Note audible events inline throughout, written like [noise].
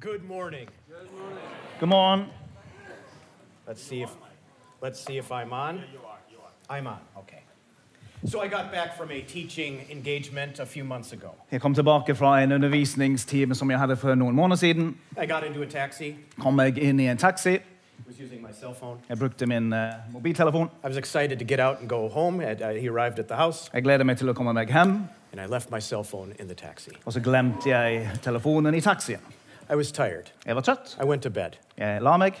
Good morning. God morgen. Let's see if let's see if I'm on. I'm on. Okay. So I got back from a teaching engagement a few months ago. Jeg kom tilbake fra en undervisningstime som jeg hadde for noen måneder siden. I got into a taxi. Kom jeg inn i en taxi. Was using my cell phone. Jeg brukte min eh, mobiltelefon. I was excited to get out and go home. And, uh, he arrived at the house, Jeg gleder meg til å komme meg hjem. and I left my cell phone in the taxi. Og så glemte jeg telefonen i taxien. I was tired. Jeg var trøtt. I went to bed. Jeg la meg.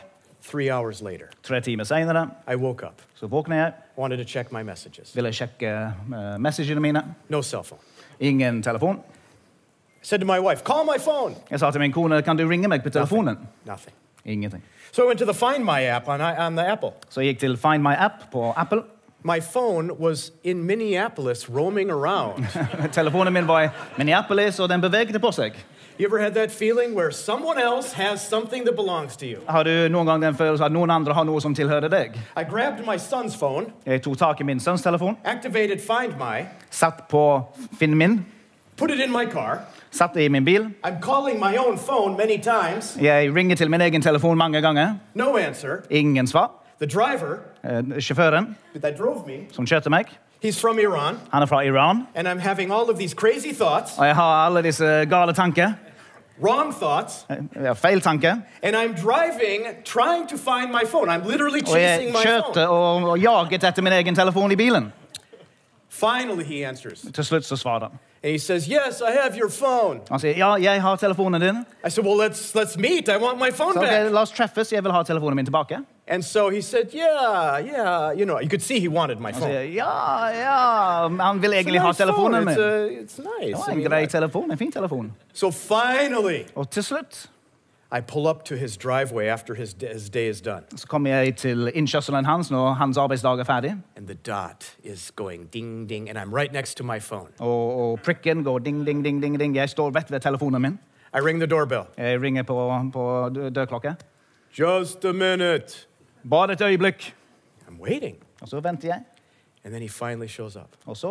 Three hours later, Tre timer senere I woke up. så våkner jeg. Wanted to check my messages. Ville sjekke eh, messagene mine. No cell phone. Ingen telefon. I said to my wife, "Call my phone." Jeg sa til min kone kan du ringe meg på telefonen. Nothing. Ingenting. So I went to the Find My app on, on the Apple. Så jeg gikk til Find My App på Apple. My phone was in Minneapolis roaming around. [laughs] Telefonen min var i Minneapolis, og den beveget på seg. You ever had that feeling where someone else has something that belongs to you? Har du noen gang den følelsen at noen andre har noe som tilhører deg? I grabbed my son's phone, Jeg tok tak i min sønns telefon, activated Find My, satt på Finn min, put it in my car. satt i min bil. I'm calling my own phone many times. Jeg ringer til min egen telefon mange ganger. No answer. Ingen svar. The driver Eh, Sjåføren that drove me, som kjørte meg, he's from Iran, han er fra Iran. and I'm having all of these crazy thoughts, Og jeg har alle disse gale tanker. Wrong thoughts, eh, feil tanke. and I'm driving trying to find my phone. I'm literally chasing my phone. og og jaget etter min egen telefon i bilen. Finally, he answers. Til slutt så svarer han. And he says, Yes, I have your phone. Han sier ja, jeg har telefonen din. I said, Well, let's, let's meet. I want my phone Så okay, back. la oss treffes, jeg vil ha telefonen min tilbake. And so he said, Yeah, yeah. You know, you could see he wanted my phone. ja, ja, men han vil It's a egentlig ha telefonen It's, min. it's Det nice. var I en mean, grei I- telefon, en fin telefon. so finally, Og til slutt I pull up to his driveway after his, his day is done. så kommer jeg til innkjørselen hans når hans arbeidsdag er ferdig. And the dot is going ding, ding. And I'm right next to my phone. Og, og prikken går ding, ding, ding, ding, ding. Jeg står rett ved telefonen min. I ring the doorbell. Jeg ringer på, på dø- dørklokka. Just a minute. Bare et øyeblikk. I'm waiting. Og så venter jeg, And then he finally shows up. og så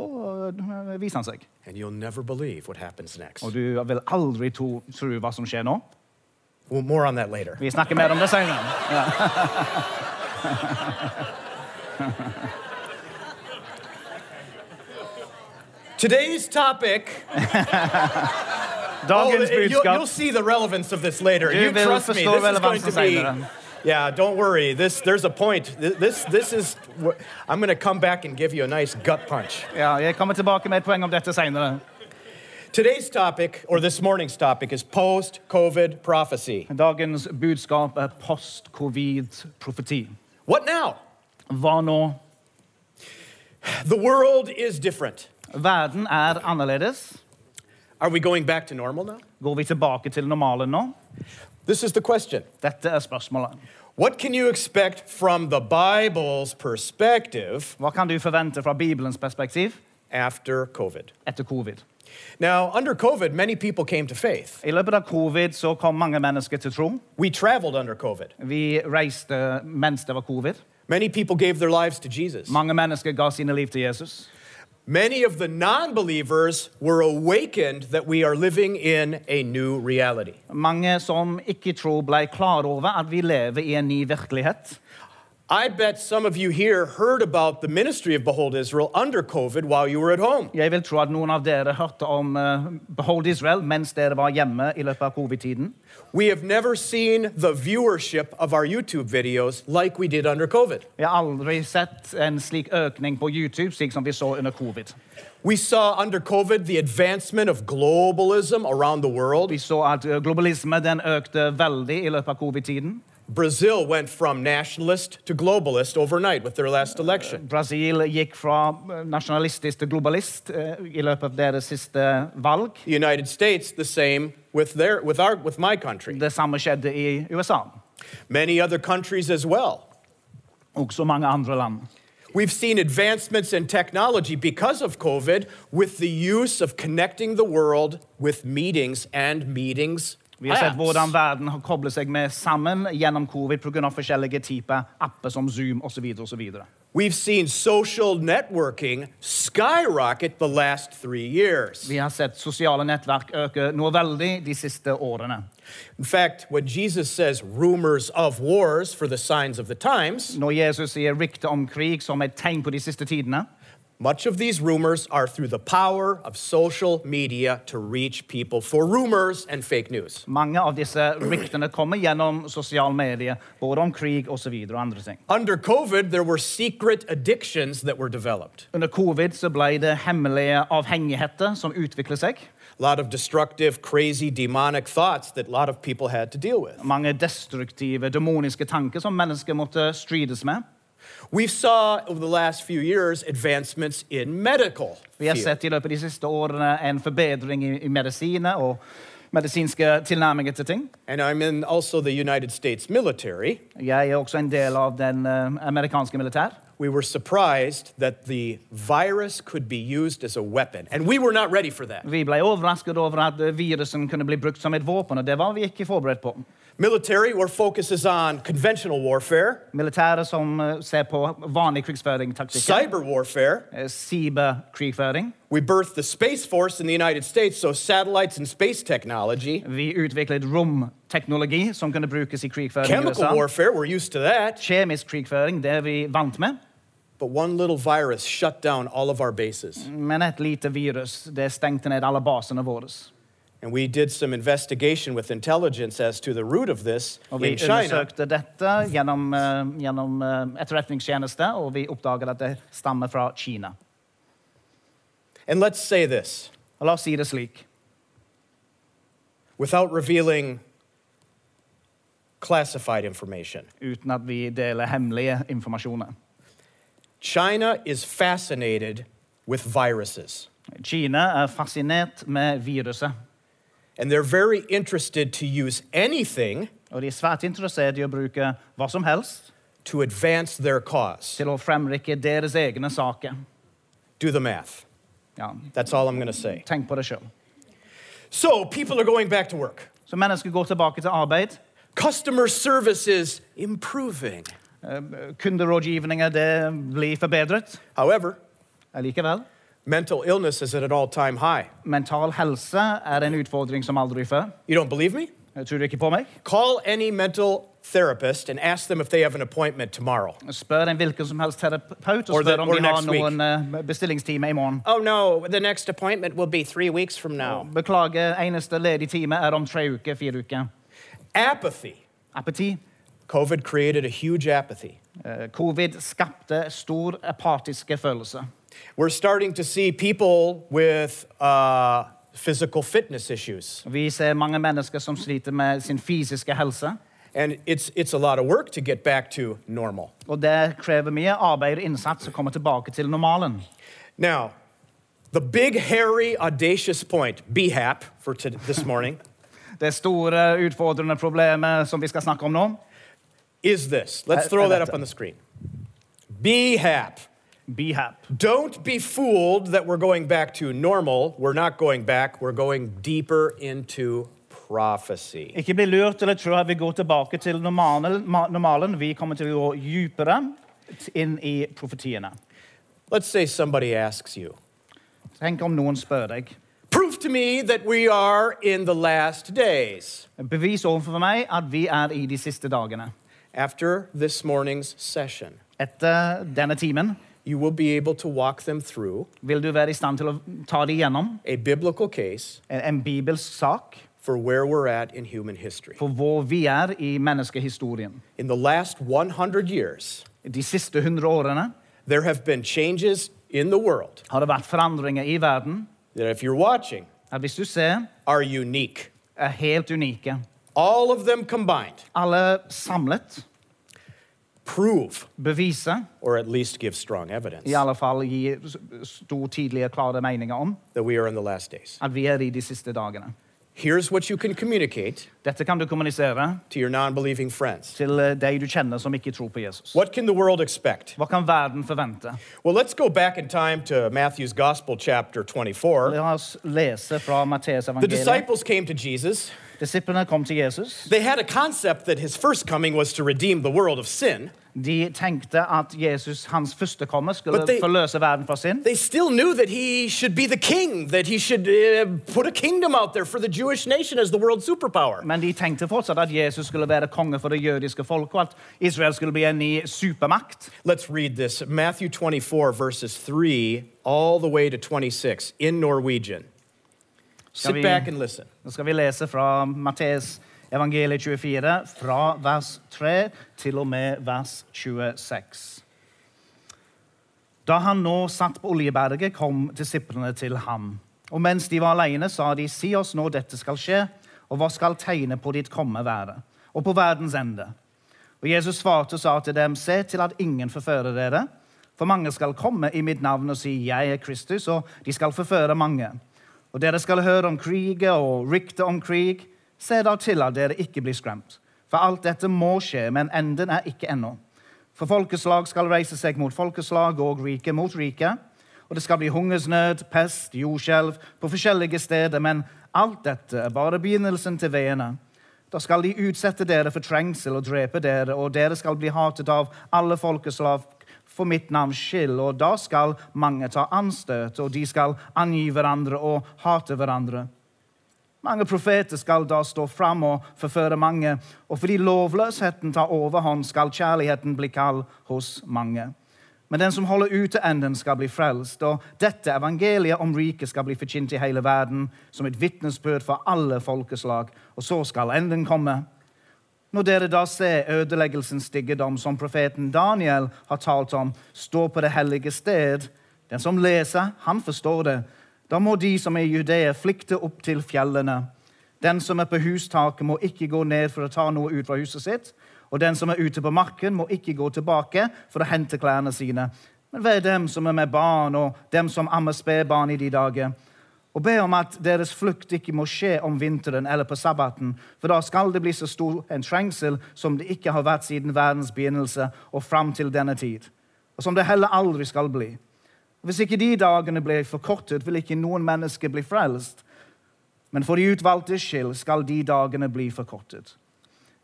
øh, viser han seg. And you'll never believe what happens next. Og du vil aldri tro, tro hva som skjer nå. Well, more on that later. Vi snakker mer om det senere. Ja. Today's topic. Oh, Dagens you'll, you'll see the relevance of this later. Du You trust me. This is going to be. Yeah, don't worry. This there's a point. This this is. I'm going to come back and give you a nice gut punch. Ja, jeg kommer tilbake med et poeng om dette senere. Today's topic, or this morning's topic, is post-COVID prophecy. Dagens budskap er post-covid-profeti. What now? Hva nå? The world is different. Verden er annerledes. Are we going back to normal now? Går vi tilbake til normalen nå? This is the question. Dette er spørsmålet. What can you expect from the Bible's perspective Hva kan du forvente fra Bibelens perspektiv after COVID? etter covid? Now, under COVID, many people came to faith. I løpet av covid så kom mange mennesker til tro. We traveled under COVID. Vi reiste mens det var covid. Many people gave their lives to Jesus. Mange mennesker ga sine liv til Jesus. Many of the non believers were awakened that we are living in a new reality. Mange som tror klar over vi lever i en ny. I bet some of you here heard about the ministry of Behold Israel under COVID while you were at home. Jeg vil tro at noen av dere hørte om eh, Behold Israel mens dere var hjemme i løpet av covid-tiden. We have never seen the viewership of our YouTube videos like we did under COVID. Vi har aldri sett en slik økning på YouTube slik som vi så under covid. We saw under COVID the advancement of globalism around the world. Vi så at eh, globalisme den økte veldig i løpet av covid-tiden. Brazil went from nationalist to globalist overnight with their last election. Brasil gikk fra eh, nasjonalistisk til globalist eh, i løpet av deres siste valg. The United States, the same with, their, with, our, with my country. Det samme skjedde i USA. Many other countries as well. Også mange andre land. We've seen advancements in technology because of COVID with the use of connecting the world with meetings and meetings. Vi har sett hvordan verden har koblet seg med sammen gjennom covid pga. forskjellige typer apper som Zoom osv. We've seen social networking skyrocket the last three years. Vi har sett sosiale nettverk øke noe veldig de siste årene. In fact, when Jesus says rumors of wars for the signs of the times, Når Jesus sier rykte om krig som et tegn på de siste tidene, much of these rumors are through the power of social media to reach people for rumors and fake news. mange av disse ryktene kommer gjennom sosiale medier, både om krig og så videre og andre ting. Under COVID, there were secret addictions that were developed. Under covid så ble det hemmelige avhengigheter som utviklet seg. A lot of destructive, crazy, demonic thoughts that a lot of people had to deal with. Mange destruktive, demoniske tanker som mennesker måtte strides med. We saw over the last few years advancements in medical. Vi har sett i løpet av de siste årene en forbedring i, i medisiner og medisinske tilnærminger til ting. And I'm in also the United States military. Jeg er også en del av den eh, amerikanske militær. We were surprised that the virus could be used as a weapon, and we were not ready for that. Vi ble overrasket over at eh, virusen kunne bli brukt som et våpen, og det var vi ikke forberedt på. Military, where focus is on conventional warfare, Militære som eh, ser på vanlig krigsføring-taktikker, cyber warfare. eh, cyberkrigføring. We birthed the Space Force in the United States, so satellites and space technology. Vi utviklet romteknologi som kunne brukes i krigføring Chemical warfare, we're used to that. Kjemisk krigføring, det er vi vant med. But one little virus shut down all of our bases. Men et lite virus det stengte ned alle basene våre. And we did some investigation with intelligence as to the root of this Og vi in China. undersøkte dette gjennom, eh, gjennom eh, etterretningstjeneste, og vi oppdaget at det stammer fra Kina. And let's say this Og la oss si det slik. without revealing classified information. uten at vi deler hemmelige informasjoner. China is fascinated with viruses, Kina er fascinert med viruset, and they're very interested to use anything og de er svært interessert i å bruke hva som helst to advance their cause. til å fremrykke deres egne saker. Do the math. Ja, That's all I'm going to say. tenk på det sjøl. So, people are going back to work. Så mennesker går tilbake til arbeid. Customer service is improving. Eh, Kunderådgivninger det blir forbedret. However. Mental illness is at an all time high. Mental helse er en utfordring som aldri før. You don't believe me? Tror du ikke på meg? Call any mental therapist and ask them if they have an appointment tomorrow. Spør en hvilken som helst terapeut og Or the- spør om de har next week. noen eh, bestillingstime i morgen. Oh no, the next appointment will be three weeks from now. Beklager, eneste ledig time er om tre uker, fire uker. Apathy. Apati. COVID created a huge apathy. Eh, Covid skapte stor apatiske følelser. We're starting to see people with uh, physical fitness issues. Vi ser mange mennesker som sliter med sin fysiske helse. And it's, it's a lot of work to get back to normal. Og det krever mye arbeid og innsats å komme tilbake til normalen. Now, the big, hairy, audacious point, BHAP, for t- this morning, [laughs] Det store, utfordrende problemet som vi skal snakke om nå, is this. Let's throw that up on the screen. BHAP. BHAP. Don't be fooled that we're going back to normal. We're not going back, we're going deeper into prophecy. Ikke bli lurt å tro at vi går tilbake til normalen. normalen. Vi kommer til å gå dypere inn i profetiene. Let's say somebody asks you, Tenk om noen spør deg. Prove to me that we are in the last days. Bevis overfor meg at vi er i de siste dagene. After this morning's session, Etter denne timen you will be able to walk them through vil du være i stand til å ta det a biblical case en, en bibelsk sak for where we're at in human history. for hvor vi er i menneskehistorien. In the last 100 years, De siste hundre årene there have been changes in the world har det vært forandringer i verden that, if you're watching, at hvis du ser, are unique. er helt unike. All of them combined Alle samlet prove, bevise, or at least give strong evidence, i alle fall gi stor, tydelige, klare meninger om that we are in the last days. at vi er i de siste dagene. Here's what you can communicate Dette kan du kommunisere to your non believing friends. til eh, de du kjenner som ikke tror på Jesus. What can the world expect? Hva kan verden forvente? Well, let's go back in time to Matthew's Gospel, chapter 24. La oss lese fra Matteus The disciples came to Jesus. Disiplene kom til Jesus. They had a concept that his first coming was to redeem the world of sin. De tenkte at Jesus, hans første komme, skulle But they- forløse verden fra sin. They still knew that he should be the king, that he should uh, put a kingdom out there for the Jewish nation as the world superpower. Men de tenkte fortsatt at Jesus skulle være konge for det jødiske folk, og at Israel skulle bli en ny supermakt. Let's read this Matthew 24, verses 3 all the way to 26 in Norwegian. Sit back and listen. Nå skal vi lese fra Matteus evangeliet 24, fra vers 3 til og med vers 26. Da han nå satt på Oljeberget, kom disiplene til ham. Og mens de var alene, sa de, si oss når dette skal skje, og hva skal tegnet på ditt komme være, og på verdens ende. Og Jesus svarte og sa til dem, se til at ingen forfører dere, for mange skal komme i mitt navn og si, jeg er Kristus, og de skal forføre mange. Og dere skal høre om kriger og rykter om krig. Se da til at dere ikke blir skremt. For alt dette må skje, men enden er ikke ennå. For folkeslag skal reise seg mot folkeslag og rike mot rike. Og det skal bli hungersnød, pest, jordskjelv på forskjellige steder. Men alt dette er bare begynnelsen til veiene. Da skal de utsette dere for trengsel og drepe dere, og dere skal bli hatet av alle folkeslag for mitt navns skyld. Og da skal mange ta anstøt, og de skal angi hverandre og hate hverandre. Mange profeter skal da stå fram og forføre mange, og fordi lovløsheten tar overhånd, skal kjærligheten bli kald hos mange. Men den som holder ut til enden, skal bli frelst, og dette evangeliet om riket skal bli forkynt i hele verden som et vitnesbyrd for alle folkeslag, og så skal enden komme. Når dere da ser ødeleggelsens styggedom som profeten Daniel har talt om, stå på det hellige sted, den som leser, han forstår det. Da må de som er i Judea, flykte opp til fjellene. Den som er på hustaket, må ikke gå ned for å ta noe ut fra huset sitt. Og den som er ute på marken, må ikke gå tilbake for å hente klærne sine. Men vær dem som er med barn, og dem som ammer spedbarn i de dager. Og be om at deres flukt ikke må skje om vinteren eller på sabbaten, for da skal det bli så stor en trengsel som det ikke har vært siden verdens begynnelse og fram til denne tid, og som det heller aldri skal bli. Hvis ikke de dagene blir forkortet, vil ikke noen mennesker bli frelst. Men for de utvalgtes skyld skal de dagene bli forkortet.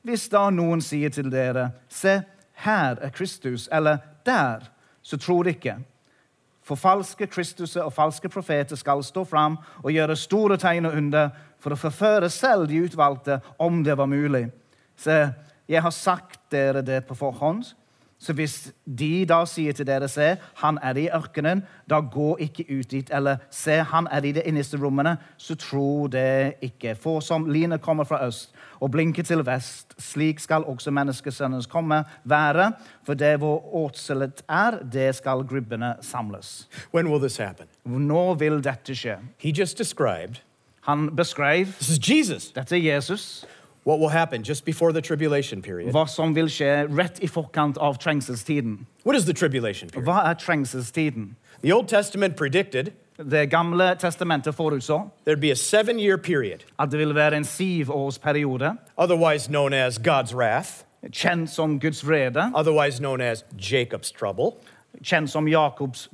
Hvis da noen sier til dere, se, her er Kristus, eller der, så tror ikke. For falske Kristuser og falske profeter skal stå fram og gjøre store tegn og under for å forføre selv de utvalgte, om det var mulig. Se, jeg har sagt dere det på forhånd. Så hvis de da sier til dere, se, han er i ørkenen, da gå ikke ut dit. Eller se, han er i de innerste rommene, så tro det ikke. For som lynet kommer fra øst og blinker til vest, slik skal også menneskesønnens komme være. For det hvor åtselet er, det skal grubbene samles. When will this happen? Når vil dette skje? He just described Han beskrev this is Jesus. dette er Jesus, What will happen just before the tribulation period? hva som vil skje rett i forkant av trengselstiden. What is the tribulation period? Hva er trengselstiden? The Old Testament predicted Det gamle testamentet forutså there'd be a seven year period, at det ville være en syvårsperiode, otherwise known as God's wrath, kjent som Guds vrede, otherwise known as Jacob's trouble, kjent som Jakobs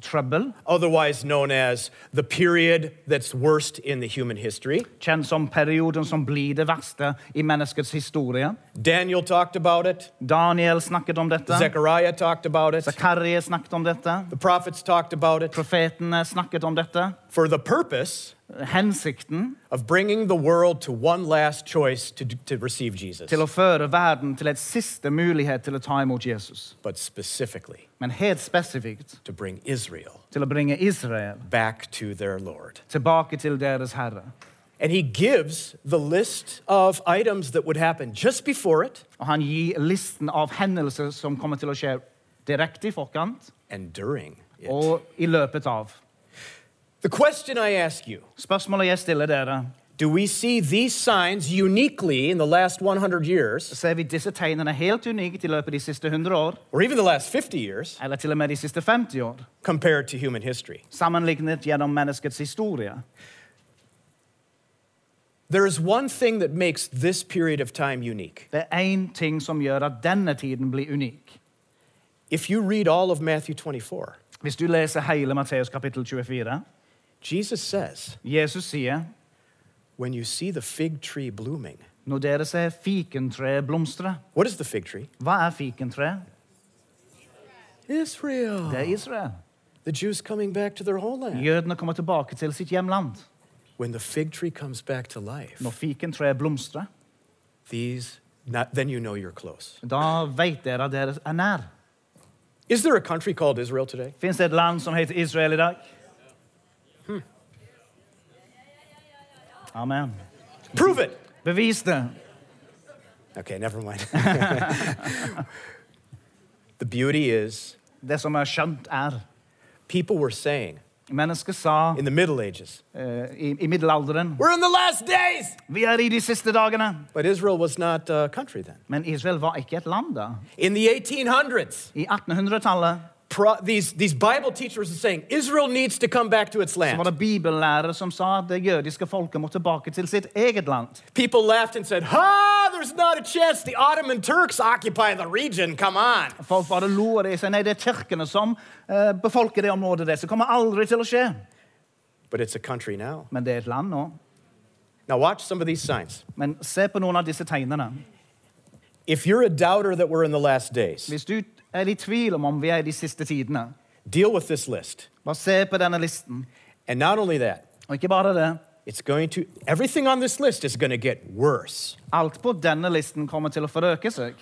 otherwise known as the period that's worst in the human history. kjent som perioden som blir det verste i menneskets historie. Daniel talked about it, Daniel snakket om dette, Zechariah talked about it, Zakaria snakket om dette, the prophets talked about it, profetene snakket om dette. for the purpose Hensikten of bringing the world to one last choice to, to receive Jesus. til å føre verden til et siste mulighet til å ta imot Jesus. But specifically, Men helt spesifikt to bring Israel til å bringe Israel back to their Lord. tilbake til deres Herre. And he gives the list of items that would happen just before it Og han gir listen av hendelser som kommer til å skje direkte i forkant and during it. og i løpet av. The question I ask you Spørsmålet jeg stiller dere, do we see these signs uniquely in the last 100 years, ser vi disse tegnene helt unikt i løpet av de siste 100 år, or even the last 50 years, eller til og med de siste 50 år, compared to human history? sammenlignet gjennom menneskets historie? There is one thing that makes this period of time unique. Det er én ting som gjør at denne tiden blir unik. If you read all of Matthew 24, Hvis du leser hele Matteus kapittel 24, Jesus says, Jesus sier When you see the fig tree blooming, når dere ser fikentre blomstre what is the fig tree? Hva er fikentre? Israel. Det er Israel. The Jews coming back to their homeland. Jødene kommer tilbake til sitt hjemland. When the fig tree comes back to life, Når fikentreet blomstrer, these, not, then you know you're close. da vet dere at dere er nær. Is there a country called Israel today? Fins det et land som heter Israel i dag? Amen. Prove it. Bevis det. Okay, never mind. [laughs] [laughs] the beauty is, Det som er skjønt, er people were saying Mennesker sa in the Middle Ages, eh, i, i middelalderen we're in the last days! Vi er i de siste dagene. But Israel was not a country then. Men Israel var ikke et land da. In the 1800s, I 1800-tallet pro- these, these Bible teachers are saying Israel needs to come back to its så var land. det bibellærere som sa at det jødiske folket må tilbake til sitt eget land. People laughed and said, Ha! There's not a chance the Ottoman Turks occupy the region. Come on. Folk bare lo av det. sa nei, det er tyrkerne som eh, befolker det området. Det, så kommer aldri til å skje. But it's a country now. Men det er et land nå. Now, watch some of these signs. Men se på noen av disse tegnene. If you're a doubter that we're in the last days, Hvis du er i tvil om om vi er i de siste tidene, deal with this list. bare se på denne listen. And not only that, Og ikke bare det. it's going to, everything on this list is going to get worse. Alt på denne listen kommer til å forøke seg.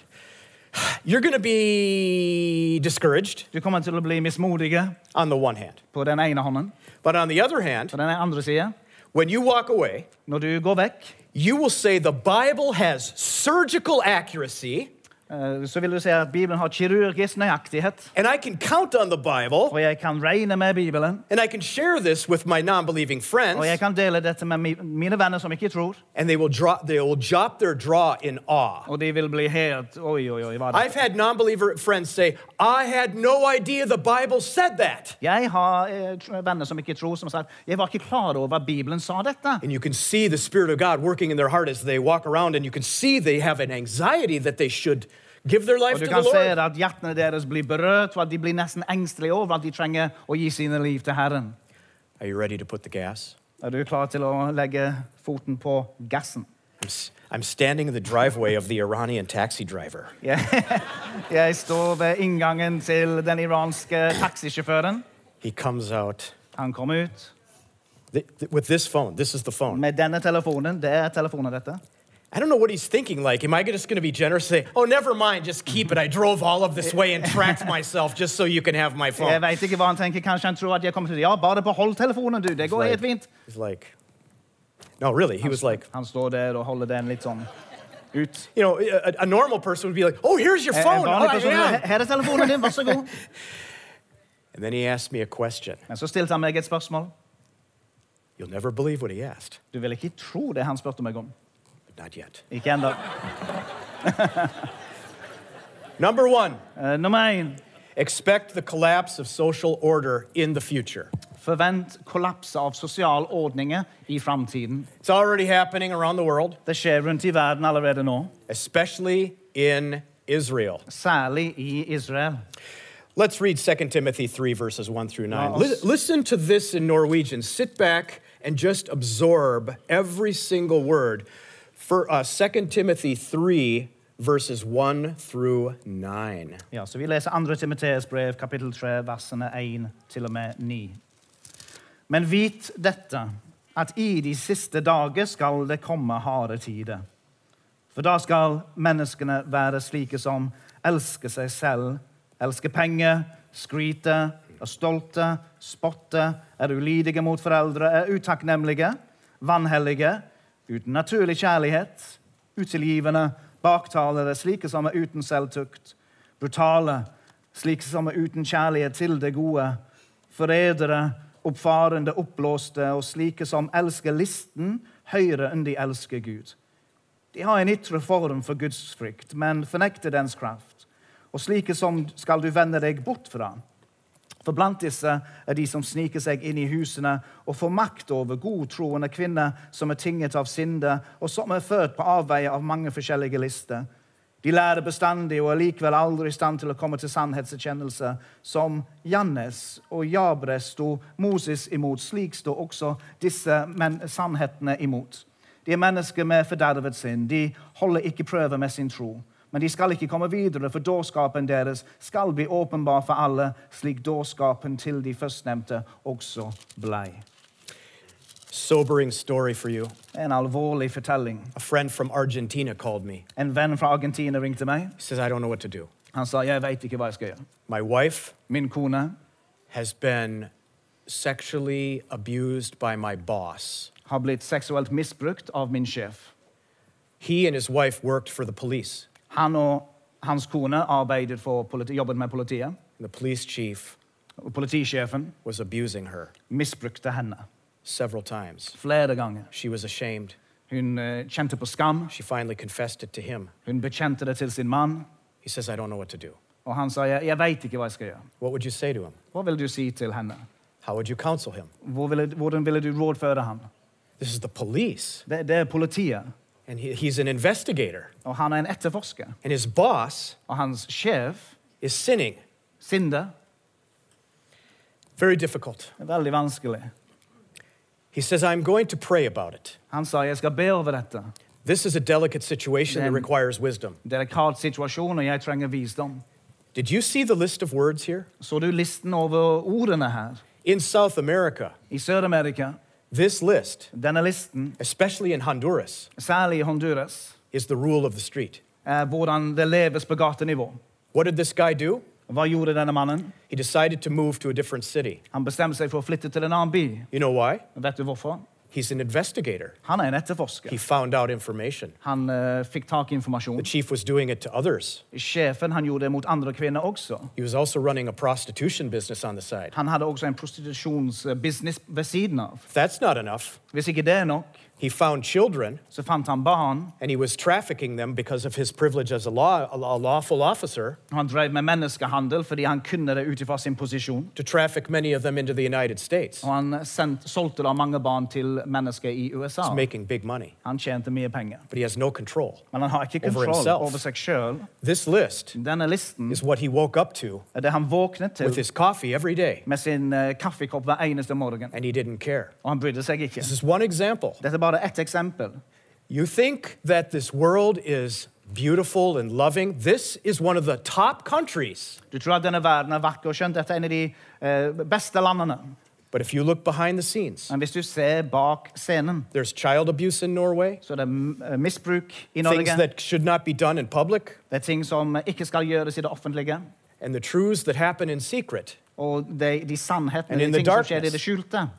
You're going to be discouraged Du kommer til å bli mismodige on the one hand. på den ene hånden. But on the other hand, På den andre siden, when you walk away, når du går vekk, you will say the Bible has surgical accuracy, så vil du se at Bibelen har kirurgisk nøyaktighet. and I can count on the Bible, Og jeg kan regne med Bibelen. and I can share this with my non believing friends, Og jeg kan dele dette med mi- mine venner som ikke tror. and they will, drop, they will drop their jaw in awe. Og de vil bli helt Oi, oi, oi. Hva det? I've had non believer friends say, I had no idea the Bible said that. Jeg har eh, venner som ikke tror, som har sagt jeg var ikke klar over at Bibelen sa dette. And you can see the Spirit of God working in their heart as they walk around, and you can see they have an anxiety that they should give their life Og to du the kan se at hjertene deres blir berørt, og at de blir nesten engstelige over at de trenger å gi sine liv til Herren. Are you ready to put the gas? Er du klar til å legge foten på gassen? I'm, standing in the driveway of the Iranian taxi driver. [laughs] Jeg, står ved inngangen til den iranske taxisjåføren. He comes out Han kom ut th- th- with this phone. This is the phone. med denne telefonen. Det er telefonen, dette. I don't know what he's thinking. Like, am I just going to be generous and say, oh, never mind, just keep it. I drove all of this way and tracked myself just so you can have my phone. vet ikke hva han tenker. Kanskje han tror at jeg kommer til Ja, bare behold telefonen, du. Det går helt fint. He's like, no, really. He was like, Han står der og holder den litt sånn ut. you know, a, a normal person would be like, oh, here's your En phone. vanlig person, yeah. Her er telefonen din. [laughs] And then he asked me a question. Men så stilte han meg et spørsmål. You'll never believe what he asked, Du vil ikke tro det han spurte om. Not yet. Ikke ennå. [laughs] Number one, Eh, nummer expect the collapse of social order in the future. Forvent kollaps av sosialordninger i framtiden. It's already happening around the world, Det skjer rundt i verden allerede nå, especially in Israel. særlig i Israel. Let's read 2 Timothy 3, verses 1 through 9. Now, Li- listen to this in Norwegian. Sit back and just absorb every single word. For uh, 2 Timothy 3, verses 1 through 9. Ja, så Vi leser 2. Timoteus brev, kapittel 3, versene 1 til og med 9. Men vit dette, at i de siste dager skal det komme harde tider. For da skal menneskene være slike som elsker seg selv, elsker penger, skryter, er stolte, spotter, er ulydige mot foreldre, er utakknemlige, vanhellige, uten naturlig kjærlighet, utilgivende, baktalere, slike som er uten selvtukt, brutale, slike som er uten kjærlighet til det gode, forrædere, oppfarende, oppblåste og slike som elsker listen høyere enn de elsker Gud. De har en ytre form for gudsfrykt, men fornekter dens kraft. Og slike som skal du vende deg bort fra. For blant disse er de som sniker seg inn i husene og får makt over godtroende kvinner som er tinget av sinde, og som er født på avveie av mange forskjellige lister. De lærer bestandig og er likevel aldri i stand til å komme til sannhetserkjennelse. Som Jannes og Jabres sto Moses imot, slik står også disse sannhetene imot. De er mennesker med fordervet sinn. De holder ikke prøve med sin tro. Men de skal ikke komme videre, for dårskapen deres skal bli åpenbar for alle, slik dårskapen til de førstnevnte også blei. Sobering story for you. En alvorlig fortelling. A friend from Argentina called me. En venn fra Argentina ringte meg. He says, I don't know what to do. Han sa jeg veit ikke hva jeg skal gjøre. My wife Min kone has been sexually abused by my boss. har blitt seksuelt misbrukt av min sjef. He and his wife worked for the police. Han og hans kone arbeidet for politi jobbet med politiet. The police chief politisjefen was abusing her misbrukte henne several times. flere ganger. She was ashamed. Hun uh, kjente på skam. She finally confessed it to him. Hun bekjente det til sin mann. He says, I don't know what to do. Og han sa jeg, jeg veit ikke hva jeg skal gjøre. What would you say to him? Hva ville du si til henne? How would you counsel him? Hvor ville, hvordan ville du rådføre ham? This is the police, Det, det er politiet, and he, he's an investigator. og han er en etterforsker. And his boss Og hans sjef, is sinning. Sinde, Very difficult. veldig vanskelig. He says, I'm going to pray about it. Han sa jeg skal be over dette. This is a delicate situation that Then- requires wisdom. Delikat situasjon, og jeg trenger visdom. Did you see the list of words here? Så du listen over ordene her? In South America, I Sør-Amerika, this list, denne listen, especially in Honduras, særlig i Honduras, is the rule of the street. er hvordan det leves på gatenivå. What did this guy do? Hva gjorde denne mannen? He decided to move to a different city. Han bestemte seg for å flytte til en annen by. You know why? Vet du hvorfor? He's an investigator. Han er en He etterforsker. found out information. Han uh, fikk tak i The informasjon. chief was doing it to others. Sjefen han gjorde det mot andre kvinner også. He was also running a prostitution business on the side. Han hadde også en prostitusjonsbusiness ved siden av. That's not enough, Hvis ikke det er nok, he found children så fant han barn. and he was trafficking them because of his privilege as a, law, a lawful officer Han drev med menneskehandel fordi han kunne det ut ifra sin posisjon. to traffic many of them into the United States. Og han sendt, solgte da mange barn til mennesker i USA. He's making big money, Han tjente mye penger. but he has no control. Men han har ikke Over kontroll himself. over seg sjøl. This list Denne listen is what he woke up to er det han våknet with his coffee every day, med sin eh, kaffekopp hver eneste morgen. and he didn't care. Og han brydde seg ikke. This is one example. Dette er bare ett eksempel. You think that this world is beautiful and loving? This is one of the top countries. Du tror at denne verden er vakker, og skjønn. dette er en av de eh, beste landene. But if you look behind the scenes, Men hvis du ser bak scenen, there's child abuse in Norway, så er det eh, misbruk i things that should not be done in public, Det er ting som ikke skal gjøres i det offentlige. and the truths that happen in secret Og de, de sannhetene, And in de the darkness. som skjer i det skjulte,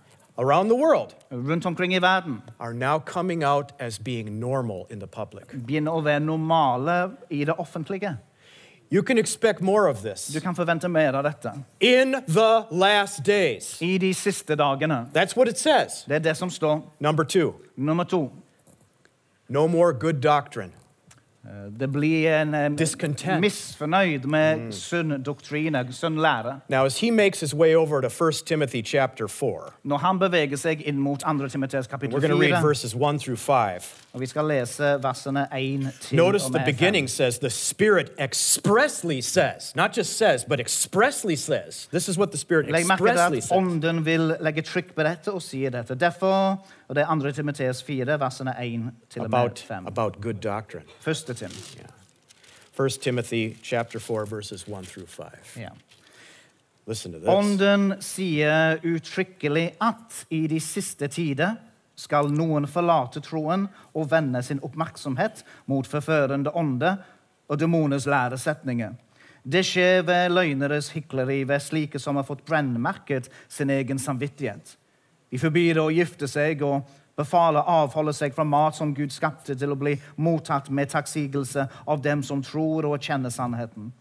around the world rundt omkring i verden, are now coming out as being normal in the public. begynner å være normale i det offentlige. You can expect more of this Du kan forvente mer av dette. in the last days. I de siste dagene. That's what it says. Det er det som står. Number two, Nummer to. no more good doctrine. Eh, Det blir en Discontent. misfornøyd med sunn doktrine, sunn lære. Now, as he makes his way over to 1 Timothy chapter 4, Når han beveger seg inn mot 2. Timoteus we're kapittel going to read verses 1 through 5. og vi skal lese versene 1 til Notice og the med 5. beginning says, the Spirit expressly says, not just says, but expressly says. This is what the Spirit Legg merke til expressly at says. ånden vil legge trykk på dette og sier dette. Derfor, og det er 2. Timoteus 4, versene 1 til og med 5. about good doctrine. Første Tim. 1 Timothy chapter 4, verses 1 through 5. Yeah. Listen to this. Ånden sier uttrykkelig at i de siste tider skal noen forlate troen og vende sin oppmerksomhet mot forførende ånde og demoners læresetninger. Det skjer ved løgneres hykleri, ved slike som har fått brennmerket sin egen samvittighet. De forbyr å gifte seg og befaler å avholde seg fra mat som Gud skapte, til å bli mottatt med takksigelse av dem som tror og kjenner sannheten.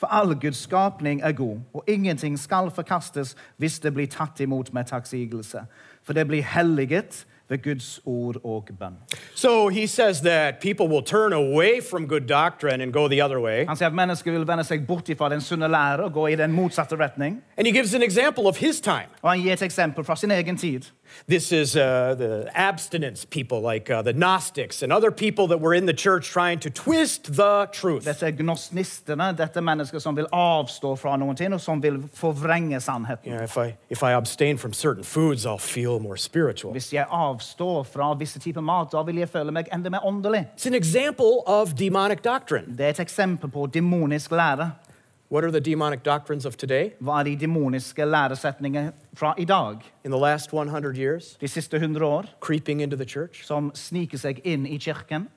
For all Guds skapning er god, og ingenting skal forkastes hvis det blir tatt imot med takksigelse. For det blir helliget ved Guds ord og bønn. So he says that people will turn away from good doctrine and go the other way. Han sier at mennesker vil vende seg bort fra den sunne lære og gå i den motsatte retning. And he gives an example of his time. Og han gir et eksempel fra sin egen tid. This is uh, the abstinence people, like uh, the Gnostics and other people that were in the church trying to twist the truth. Dette er gnosnistene, dette er mennesker som vil avstå fra noen ting, og som vil forvrenge sannheten. You know, if I if I abstain from certain foods, I'll feel more spiritual. Hvis jeg avstår fra visse typer mat, da vil jeg føle meg enda mer åndelig. It's an example of demonic doctrine. Det er et eksempel på demonisk lære. What are the demonic doctrines of today? Hva er de demoniske læresetningene fra i dag, In the last 100 years, de siste 100 år, creeping into the church, som sniker seg inn i kirken?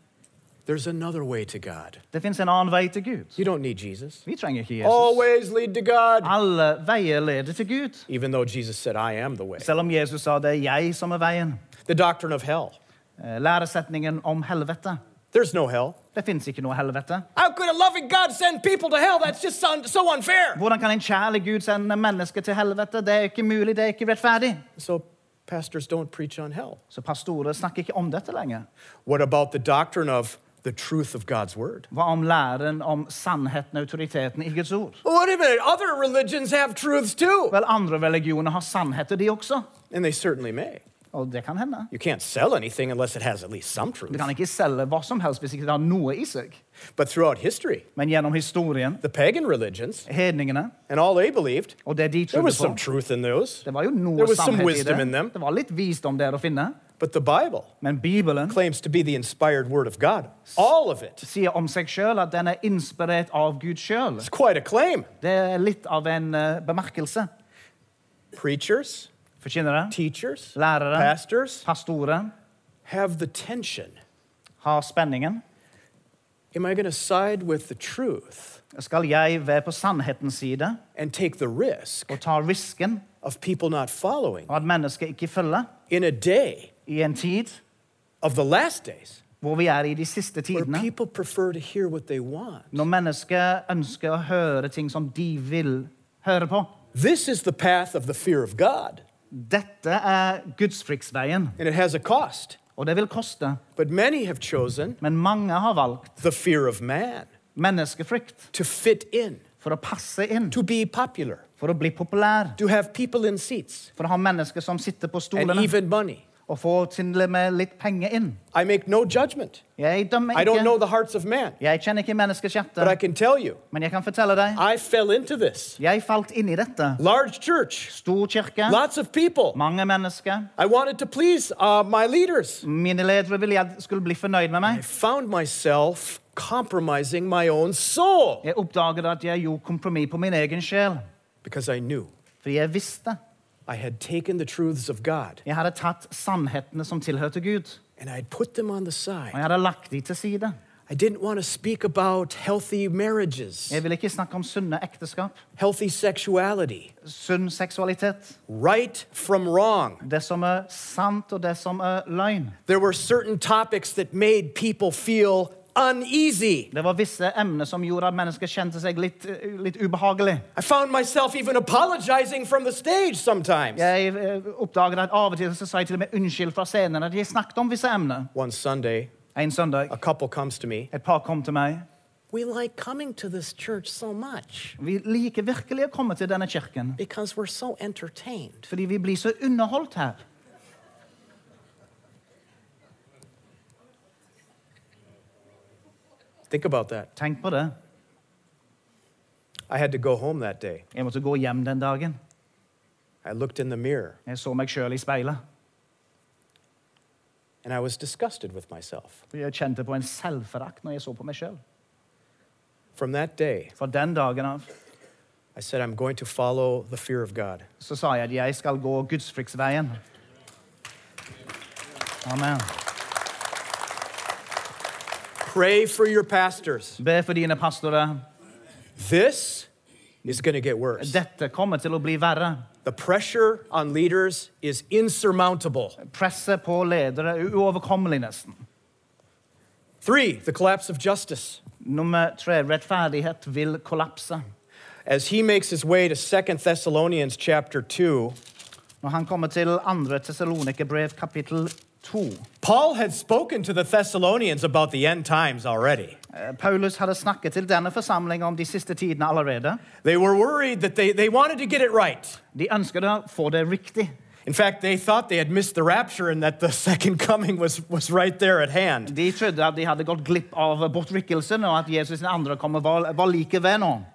there's another way to God. Det fins en annen vei til Gud. You don't need Jesus. Vi trenger ikke Jesus. Always lead to God. Alle veier leder til Gud. Even though Jesus said, I am the way. Selv om Jesus sa det er jeg som er veien. The doctrine of hell. Eh, Læresetningen om helvete. There's no hell. Det fins ikke noe helvete. How could a loving God send people to hell? That's just so, so unfair. Hvordan kan en kjærlig Gud sende mennesker til helvete? Det er ikke mulig, det er ikke rettferdig. So pastors don't preach on hell. Så pastorer snakker ikke om dette lenger. What about the doctrine of the truth of God's word? Hva om læren om sannheten og autoriteten i Guds ord? Wait a minute. Other religions have truths too. Vel, andre religioner har sannheter, de også. And they certainly may. Og det kan hende. You can't sell anything unless it has at least some truth. Du kan ikke selge hva som helst hvis ikke det har noe i seg. But throughout history, Men gjennom historien, the pagan religions hedningene and all they believed, og det de there trodde på truth in those. Det var jo There noe was some sannhet i wisdom in det. Det var litt visdom der å finne. But the Bible Men Bibelen claims to be the inspired word of God. All of it. sier om seg selv at den er inspirert av Gud selv. It's quite a claim. Det er litt av en uh, bemerkelse. Preachers, Forkynnere, teachers, lærere, pastors pastorer have the tension. har spenningen. Am I going to side with the truth Skal jeg være på sannhetens side and take the risk og ta risken of people not following at mennesker ikke følger in a day i en tid of the last days hvor vi er i de siste where people prefer to hear what they want? Når mennesker ønsker å høre ting som de vil høre på. This is the path of the fear of God, Dette er gudsfryktsveien, and it has a cost. og det vil koste. But many have chosen Men mange har valgt the fear of man menneskefrykt to fit in, for å passe inn, to be popular, for å bli populær, to have people in seats for å ha mennesker som sitter på and stolene even money. Og få til og med litt penger inn. I make no judgment. Jeg dømmer I don't know the hearts of man, Jeg kjenner ikke menneskers but I can tell you, men jeg kan fortelle deg. I fell into this. Jeg falt inn i dette. Large church, Stor kirke, lots of people. mange mennesker. I wanted to please uh, my leaders. Mine ledere ville jeg skulle bli fornøyd med I found myself compromising my own soul Jeg oppdaget at jeg gjorde kompromiss på min egen sjel. because I knew Fordi jeg visste. I had taken the truths of God Jeg hadde tatt sannhetene som tilhørte Gud, and I had put them on the og side. jeg hadde lagt de til side. I didn't want to speak about healthy marriages, Jeg ville ikke snakke om sunne ekteskap, healthy sexuality, sunn seksualitet, right from wrong. det som er sant og det som er løgn. There were certain topics that made people feel uneasy. Det var visse emner som gjorde at mennesker kjente seg litt, litt ubehagelig. I found myself even apologizing from the stage sometimes. Jeg eh, oppdaget at av og til så sa jeg til og med unnskyld fra scenen at jeg snakket om visse emner. One Sunday, En søndag, a couple comes to me. et par kom til meg. We like coming to this church so much Vi liker virkelig å komme til denne kirken, because we're so entertained. fordi vi blir så underholdt her. Think about that. Tenk på det. I had to go home that day. Jeg måtte gå hjem den dagen. I looked in the mirror Jeg så meg sjøl i speilet. and I was disgusted with myself. Jeg kjente på en selvforakt når jeg så på meg sjøl. From that day, For den dagen av I said, I'm going to follow the fear of God. så sa jeg at jeg skal gå gudsfryktsveien. Amen. Pray for your pastors. Be for pastorer. This is going to get worse. Dette kommer til å bli verre. The pressure on leaders is insurmountable. Presset på ledere er uoverkommelig, nesten. Three, the collapse of justice. Nummer tre rettferdighet vil kollapse. As he makes his way to Second Thessalonians chapter 2, Når han kommer til 2. Tessalonikerbrev, kapittel 2 Paul had spoken to the Thessalonians about the end times already. Eh, Paulus hadde snakket til denne forsamlingen om de siste tidene allerede. They were worried that they, they wanted to get it right. De ønsket å få det riktig. In fact, they thought they had missed the rapture and that the [laughs] second coming was, was right there at hand. De trodde at de hadde gått glipp av bortrykkelsen, og at Jesus' andre kommer var, var like ved nå.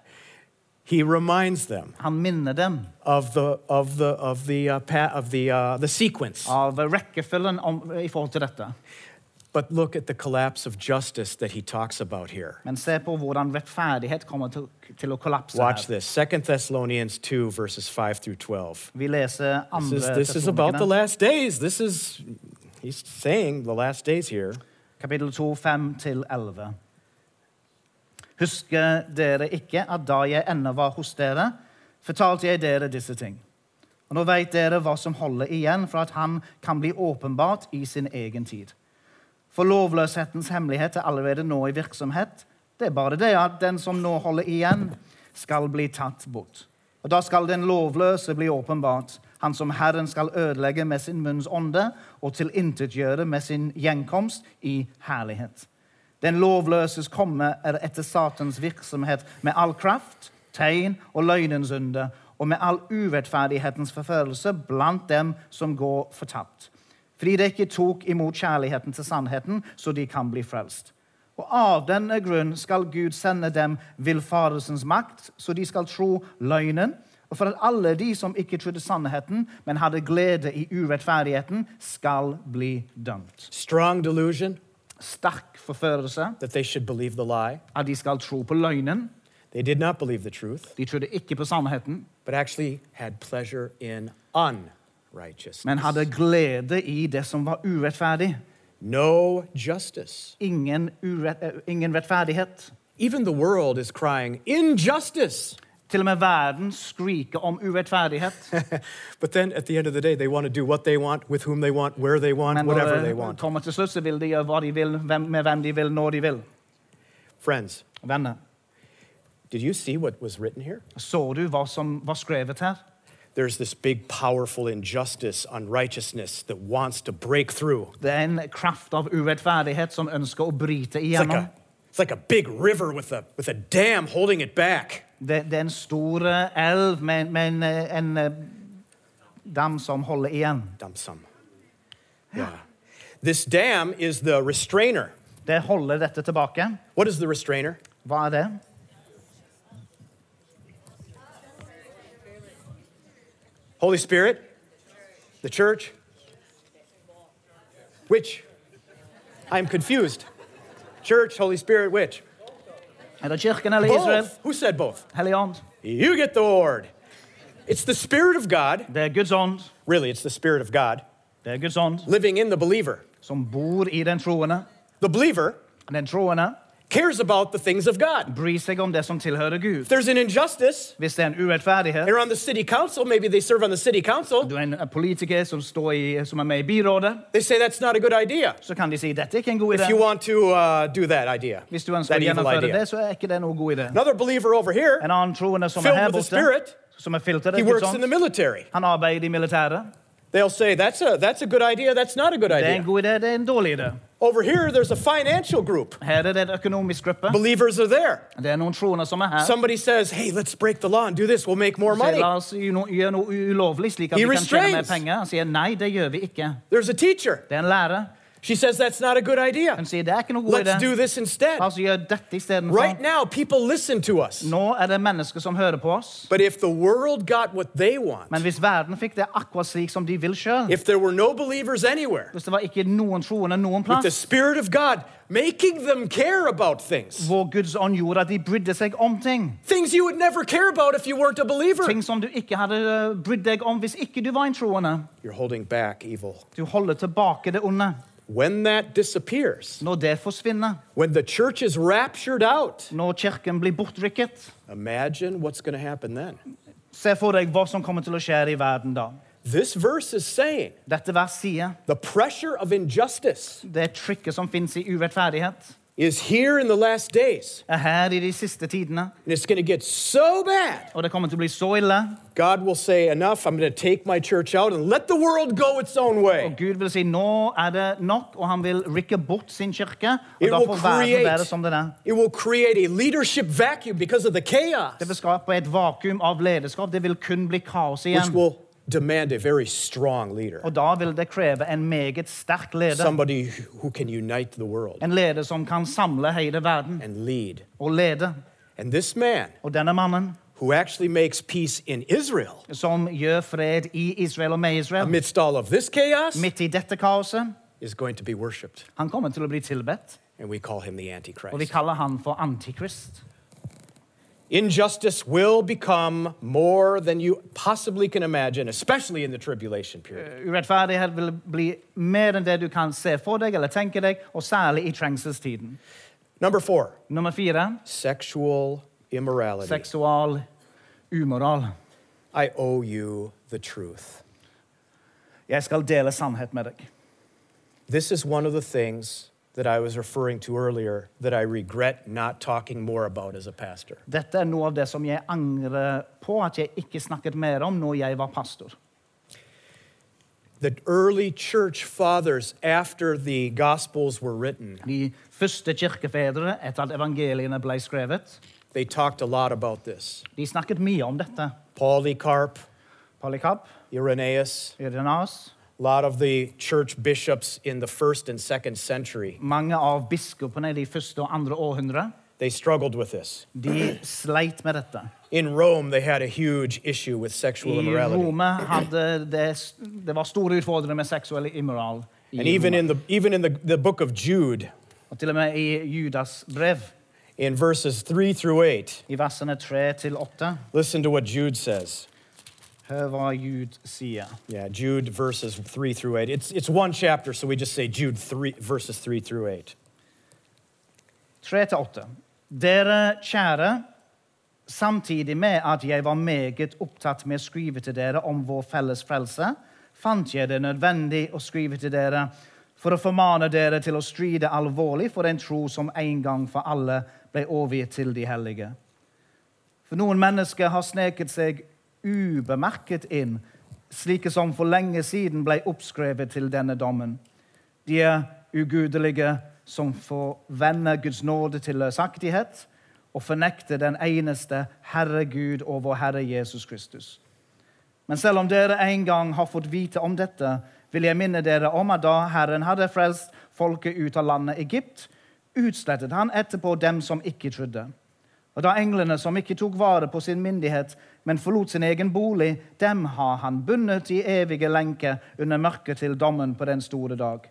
He reminds them Han minner dem of the, of the, of the, uh, pa- of the, uh, the sequence. av rekkefølgen om, i forhold til dette. But look at the collapse of justice that he talks about here. Men se på hvordan rettferdighet kommer til, til å kollapse Watch her. this. Second Thessalonians 2, verses 5 through 12. Vi leser This is, this is about the last days. This is, he's saying the last days here. kapittel 2, 5-11. Husker dere ikke at da jeg ennå var hos dere, fortalte jeg dere disse ting? Og nå vet dere hva som holder igjen for at han kan bli åpenbart i sin egen tid. For lovløshetens hemmelighet er allerede nå i virksomhet. Det er bare det at den som nå holder igjen, skal bli tatt bort. Og da skal den lovløse bli åpenbart, han som Herren skal ødelegge med sin munns ånde og tilintetgjøre med sin gjenkomst i herlighet. Den lovløses komme er etter Satans virksomhet med all kraft, tegn og løgnens under, og med all urettferdighetens forførelse blant dem som går fortapt. Fordi de ikke tok imot kjærligheten til sannheten, så de kan bli frelst. Og av denne grunn skal Gud sende dem villfarelsens makt, så de skal tro løgnen, og for at alle de som ikke trodde sannheten, men hadde glede i urettferdigheten, skal bli dømt. Strong delusion Sterk forførelse that they should believe the lie. at de skal tro på løgnen. They did not believe the truth, De trodde ikke på sannheten, but actually had pleasure in unrighteousness. men hadde glede i det som var urettferdig. No justice. Ingen, uret, eh, ingen rettferdighet. Even the world is crying, injustice. Til og med verden skriker om urettferdighet. [laughs] but then at the end of the day, they want to do what they want, with whom they want, where they want, Men når whatever they det want. kommer til slutt, så vil de gjøre hva de vil, hvem, med hvem de vil, når de vil. Friends, Venner, did you see what was written here? så du hva som var skrevet her? There's this big, powerful injustice, unrighteousness that wants to break through. Det er en kraft av urettferdighet som ønsker å bryte It's like igjennom. a, it's like a big river with a, with a dam holding it back. Det, det er en stor eh, elv med, med en, eh, en eh, dam som holder igjen. Damsom. Ja. Yeah. This dam is the restrainer. Det holder dette tilbake. What is the restrainer? Hva er det? Holy Spirit? The church? Which? I'm confused. Church, Holy Spirit, which? Israel? Who said both? Hellig ånd. You get the award. It's the Spirit of God. Det Guds ånd. Really, it's the Spirit of God Det er Guds living in the believer. som bor i den troende. The believer and Den troende cares about the things of God. bryr om det som Gud. If there's an injustice, en they're on the city council, maybe they serve on the city council, Du en politiker som, står i, som med i byrådet, they say that's not a good idea. så kan de si dette er ikke en god If you want to uh, do that idea, Hvis du ønsker that å evil gjennomføre idea. det, så er ikke det noen god idé. Another believer over here, En annen troende som er filled her with the borte, Spirit, som er he Guds works in the military. han arbeider i militæret. They'll say that's a that's a good idea. That's not a good Det er en idea. god idé, det en idé. Over here, there's a financial group. Her er det en gruppe. Believers are there. Det troende som. Somebody says, "Hey, let's break the law and do this. We'll make more money." la oss gjøre noe, gjøre noe ulovlig, slik at He vi kan tjene mer restrains. penger. Han det vi ikke. There's a teacher. Det en. She says that's not a good idea. Han sier det er ikke noe god Let's do this instead. Altså gjør dette istedenfor. Right now, people listen to us. Nå er det mennesker som hører på oss. But if the world got what they want, Men hvis verden fikk det akkurat slik som de vil sjøl, if there were no believers anywhere, hvis det var ikke noen troende noen with the plass, Spirit of God making them care about things, hvor Guds ånd gjorde at de brydde seg om ting things you would never care about if you weren't a believer, Ting som du ikke hadde eh, brydd deg om hvis ikke du var en troende. you're holding back evil. Du holder tilbake det onde. When that disappears, Når det forsvinner, when the church is raptured out, når kirken blir bortrykket imagine what's going to happen then. Se for deg hva som kommer til å skje i verden da. This verse is saying Dette vers sier the pressure of injustice det trykket som fins i urettferdighet, is here in the last days, er her i de siste tidene. and it's going to get so bad. Og det kommer til å bli så ille. God will say, Enough, I'm going to take my church out and let the world go its own Og way. Gud vil si nå er det nok, og han vil rykke bort sin kirke. Og It da får verden create- være som den er. It will create a leadership vacuum because of the chaos, Det vil skape et vakuum av lederskap. Det vil kun bli kaos which will demand a very strong leader, Og da vil det kreve en meget sterk leder. somebody who can unite the world En leder som kan samle hele verden and lead. og lede. And this man, Og denne mannen who actually makes peace in Israel som gjør fred i Israel og med Israel, amidst all of this chaos, midt i dette kaoset, is going to be worshiped. han kommer til å bli tilbedt. And we call him the Og vi Antichrist. kaller han for Antikrist. Injustice will become more than you possibly can imagine, especially in the tribulation period. Eh, Urettferdighet vil bli mer enn det du kan se for deg eller tenke deg, og særlig i trengselstiden. Number four, Nummer fire sexual immorality. seksual umoral. I owe you the truth. Jeg skal dele sannhet med deg. This is one of the things that I was referring to earlier that I regret not talking more about as a pastor. Dette er noe av det som jeg angrer på at jeg ikke snakket mer om når jeg var pastor. The early church fathers, after the Gospels were written, De første kirkefedre etter at evangeliene ble skrevet, they talked a lot about this. de snakket mye om dette. Polycarp, Polycarp, Irenaeus, Irenas, a lot of the church bishops in the first and second century, mange av biskopene i de første og andre århundre, they struggled with this. de sleit med dette. In Rome, they had a huge issue with sexual I immorality. Rome hadde det, det var store utfordringer med seksuell immoral. And even in the, even in the, the book of Jude, Og til og med i Judas brev, in verses 3 through 8, i versene 3 til 8, listen to what Jude says. Hør hva Jud sier. Yeah, Jude verses 3 through 8. It's, it's one chapter, so we just say Jude 3, verses 3 through 8. 3 til 8. Dere kjære, samtidig med at jeg var meget opptatt med å skrive til dere om vår felles frelse, fant jeg det nødvendig å skrive til dere for å formane dere til å stride alvorlig for en tro som en gang for alle ble overgitt til de hellige. For noen mennesker har sneket seg ubemerket inn, slike som for lenge siden ble oppskrevet til denne dommen. De er ugudelige som forvender Guds nåde til løsaktighet og fornekter den eneste Herre Gud og vår Herre Jesus Kristus. Men selv om dere en gang har fått vite om dette, vil jeg minne dere om at da Herren hadde frelst folket ut av landet Egypt, utslettet han etterpå dem som ikke trodde. Og da englene som ikke tok vare på sin myndighet, men forlot sin egen bolig, dem har han bundet i evige lenker under mørket til dommen på den store dag.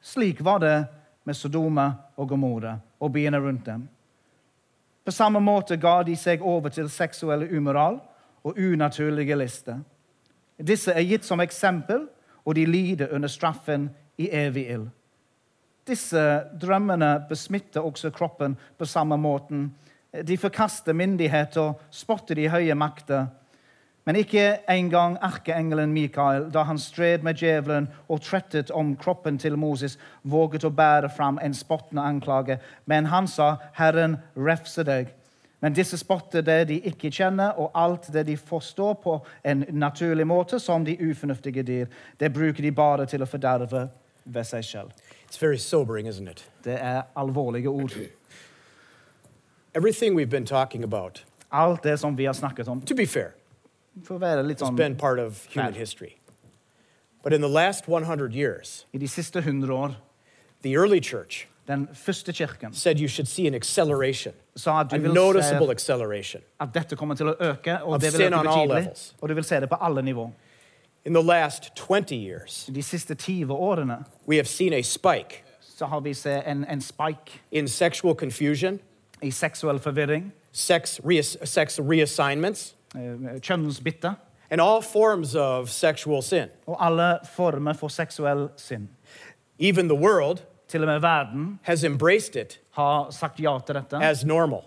Slik var det med Sodoma og Gomorra og byene rundt dem. På samme måte ga de seg over til seksuelle umoral og unaturlige lister. Disse er gitt som eksempel, og de lider under straffen i evig ild. Disse drømmene besmitter også kroppen på samme måten. De forkaster myndighet og spotter de høye makter. Men ikke engang erkeengelen Mikael, da han stred med djevelen og trettet om kroppen til Moses, våget å bære fram en spottende anklage. Men han sa, 'Herren refse deg'. Men disse spotter det de ikke kjenner, og alt det de forstår på en naturlig måte, som de ufornuftige dyr. Det bruker de bare til å forderve ved seg selv. Sobering? Det er alvorlige ord. [clears throat] Everything we've been talking about, Alt det som vi har snakket om, to be fair, får være litt has sånn been part of human Fair. history. But in the last 100 years, I de siste hundre år, the early church den første kirken, said you should see an acceleration, sa at a du vil noticeable se acceleration. at dette kommer til å øke, og Of det vil sin øke on all betydelig. levels. Og du vil se det på alle nivå. In the last 20 years, De siste 20 årene we have seen a spike så har vi sett en, en spike in sexual confusion, i seksuell forvirring, sex, reass- sex reassignments, eh, kjønnsbytte and all forms of sexual sin. og alle former for seksuell synd. Even the world Til og med verden has embraced it har sagt ja til dette as normal.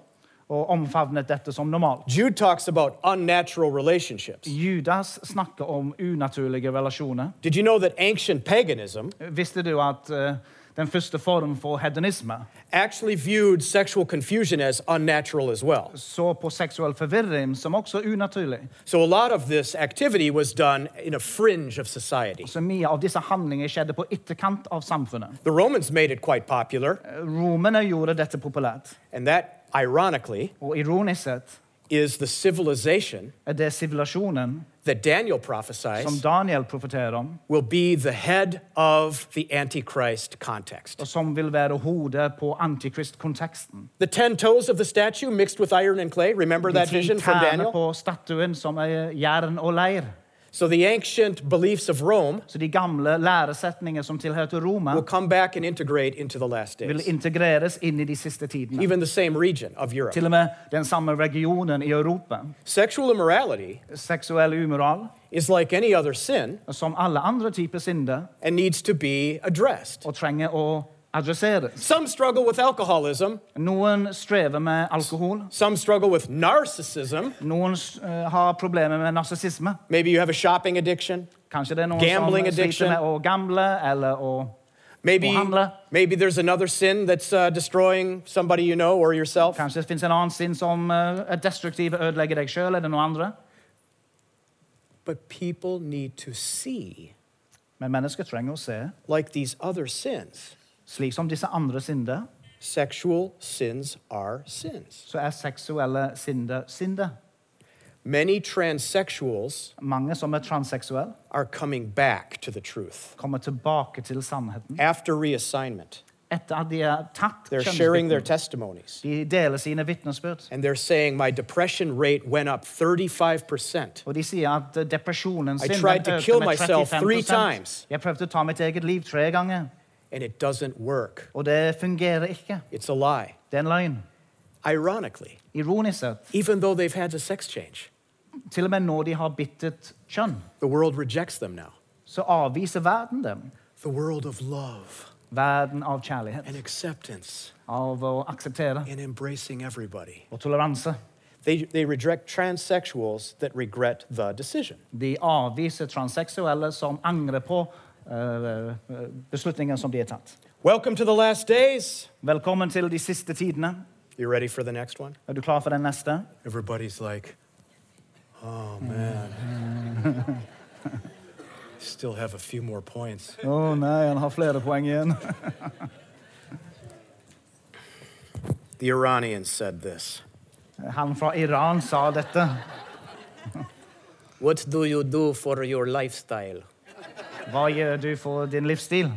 og omfavnet dette som normalt. Jude talks about unnatural relationships. Judas snakker om unaturlige relasjoner. Did you know that ancient paganism Visste du at eh, den første formen for hedonisme actually viewed sexual confusion as unnatural as well? så på seksuell forvirring som også unaturlig? So a lot of this activity was done in a fringe of society. Så mye av disse handlingene skjedde på ytterkant av samfunnet. The Romans made it quite popular, Romerne gjorde dette populært. and that, ironically, Og ironisk sett is the civilization det that Daniel som Daniel profeterer om, will be the head of the Antichrist context. og som vil være hodet på antikristkonteksten. The ten toes of the statue mixed with iron and clay. Remember that vision from Daniel? på statuen som er jern og leir. So the ancient beliefs of Rome Så de gamle læresetninger som tilhørte Roma, will come back and integrate into the last vil days. integreres inn i de siste tidene. Even the same region of Europe. Til og med den samme regionen i Europa. Sexual immorality Seksuell umoral, is like any other sin som alle andre typer synder, and needs to be addressed. og trenger å adresseres. Some struggle with alcoholism, Noen strever med alkohol. some struggle with narcissism. Noen eh, har problemer med narsissisme. Maybe you have a shopping addiction. Kanskje det er noen Gambling som addiction. med å gamble eller å Maybe, handle. maybe there's another sin that's uh, destroying somebody you know or yourself. Kanskje det en annen som eh, er destruktiv og ødelegger deg sjøl eller noen andre. But people need to see, Men mennesker trenger å se, like these other sins, slik som disse andre synder, sexual sins are sins. så er seksuelle synder synder. Many transsexuals Mange som er transseksuelle, are coming back to the truth kommer tilbake til sannheten after reassignment. etter at de er tatt They're sharing their testimonies. De deler sine vitnesbyrd. And they're saying, My depression rate went up 35%. Og de sier at eh, depresjonen I den tried to økte kill med myself three 35 times. Jeg prøvde å ta mitt eget liv tre ganger, And it doesn't work. og det fungerer ikke. It's a lie. Det er en løgn. Ironically, Ironisk sett, even though they've had a sex change, til og med når de har byttet kjønn, the world rejects them now. så avviser verden dem. The world of love Verden av kjærlighet, and acceptance av å akseptere and embracing everybody. og toleranse. They, they reject transsexuals that regret the decision. De avviser transseksuelle som angrer på Eh, eh, eh, beslutningen som har tatt. Welcome to the last days. Velkommen til de siste tidene. You ready for the next one? Er du klar for den neste? Everybody's like, oh man. [laughs] Still have a few more points. Å nei, han har flere poeng igjen. The Iranians said this Han fra Iran sa dette. What do you do for your lifestyle? Hva gjør du for din livsstil?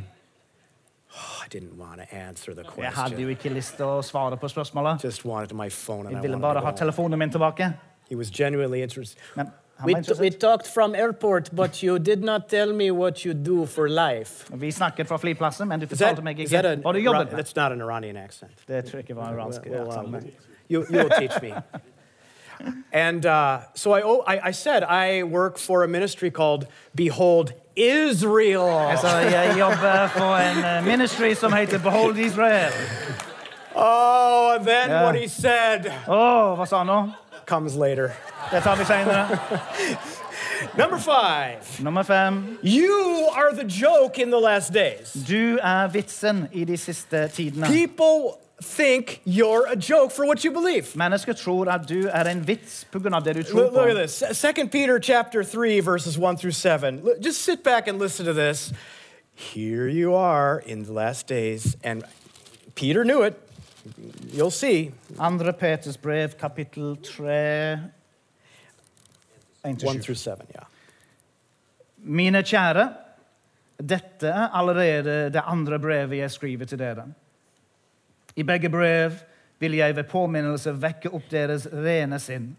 Oh, I didn't want to answer the Jeg hadde jo question. ikke lyst til å svare på spørsmålet. Just wanted my phone and I Jeg ville bare to ha telefonen min tilbake. He was genuinely interested. Men han We, t- we interessert. talked from airport, but you did not tell me what you do for life. Vi snakket fra flyplassen, men du Is that, fortalte meg is that ikke a, hva du jobbet med. that's not an Iranian accent. Det tror jeg ikke var iransk. Well, uh, aksent. you, you'll teach me. [laughs] And uh, so I, oh, I, I said I work for a ministry called Behold Israel. Altså, jeg jobber for en eh, ministry som heter Behold Israel. Oh, and then Yeah. what he said Oh, hva sa han nå? comes later. Det tar vi senere. [laughs] Number five. Nummer fem. You are the joke in the last days. Du er vitsen i de siste tidene. People think you're a joke for what you believe. Mennesker tror at du er en vits pga. det du tror Look, look at på. this. Second Peter chapter 3 verses 1 through 7. Look, Just sit back and listen to this. Here you are in the last days and Peter knew it. You'll see. Andre Peters brev, kapittel 3 1 til 1 7. through 7, yeah. Mine kjære, dette er allerede det andre brevet jeg skriver til dere. I begge brev vil jeg ved påminnelse vekke opp deres rene sinn,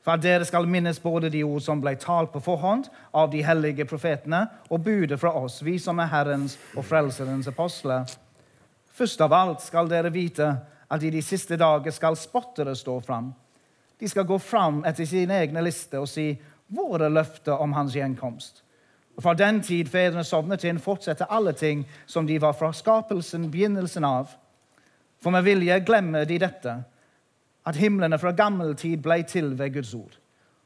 for at dere skal minnes både de ord som ble talt på forhånd av de hellige profetene, og budet fra oss, vi som er Herrens og Frelserens apostler. Først av alt skal dere vite at i de siste dager skal spottere stå fram. De skal gå fram etter sine egne lister og si våre løfter om hans gjenkomst. Og fra den tid fedrene sovnet inn, fortsetter alle ting som de var fra skapelsen, begynnelsen av. For med vilje glemmer de dette, at himlene fra gammel tid ble til ved Guds ord.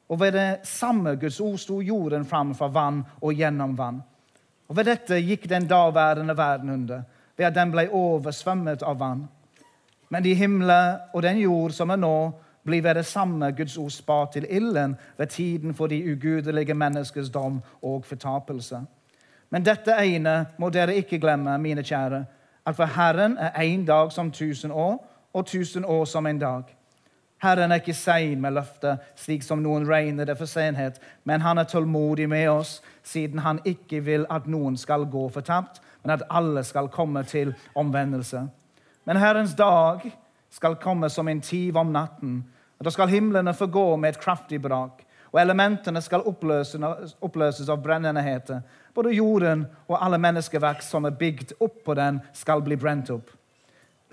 Og ved det samme Guds ord sto jorden fram fra vann og gjennom vann. Og ved dette gikk den daværende verden under, ved at den ble oversvømmet av vann. Men de himler og den jord som er nå, blir ved det samme Guds ord spart til ilden ved tiden for de ugudelige menneskers dom og fortapelse. Men dette ene må dere ikke glemme, mine kjære, at for Herren er én dag som tusen år, og tusen år som en dag. Herren er ikke sein med løftet, slik som noen regner det for senhet, men han er tålmodig med oss, siden han ikke vil at noen skal gå fortapt, men at alle skal komme til omvendelse. Men Herrens dag skal komme som en tyv om natten, og da skal himlene forgå med et kraftig brak, og elementene skal oppløses av brennende hete. Både jorden og alle menneskeverk som er bygd opp på den, skal bli brent opp.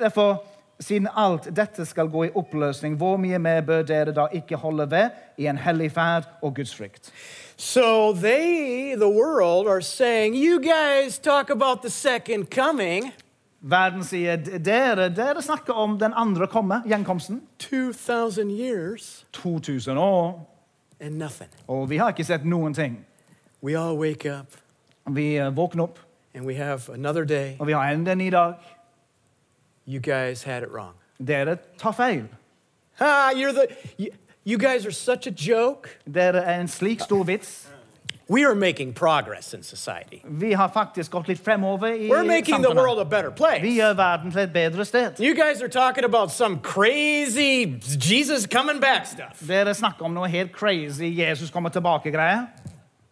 Derfor, siden alt dette skal gå i oppløsning, hvor mye mer bør dere da ikke holde ved i en hellig ferd og Guds frykt? So they, the world, are saying, You guys talk about the second coming. Verden sier dere, dere snakker om den andre komme, gjenkomsten. 2,000 years 2000 år, and nothing. og vi har ikke sett noen ting. We all wake up Vi våkner opp, and we have another day. og vi har enda en dag. You guys had it wrong. Dere tar feil. Ha, you're the, you, you guys are such a joke. Dere er en slik stor vits. We are making progress in society. Vi har faktisk gått litt fremover i We're making the world a better Vi place. gjør verden til et bedre sted. You guys are talking about some crazy Jesus coming back stuff. Dere snakker om noe helt crazy. Jesus kommer tilbake-greier.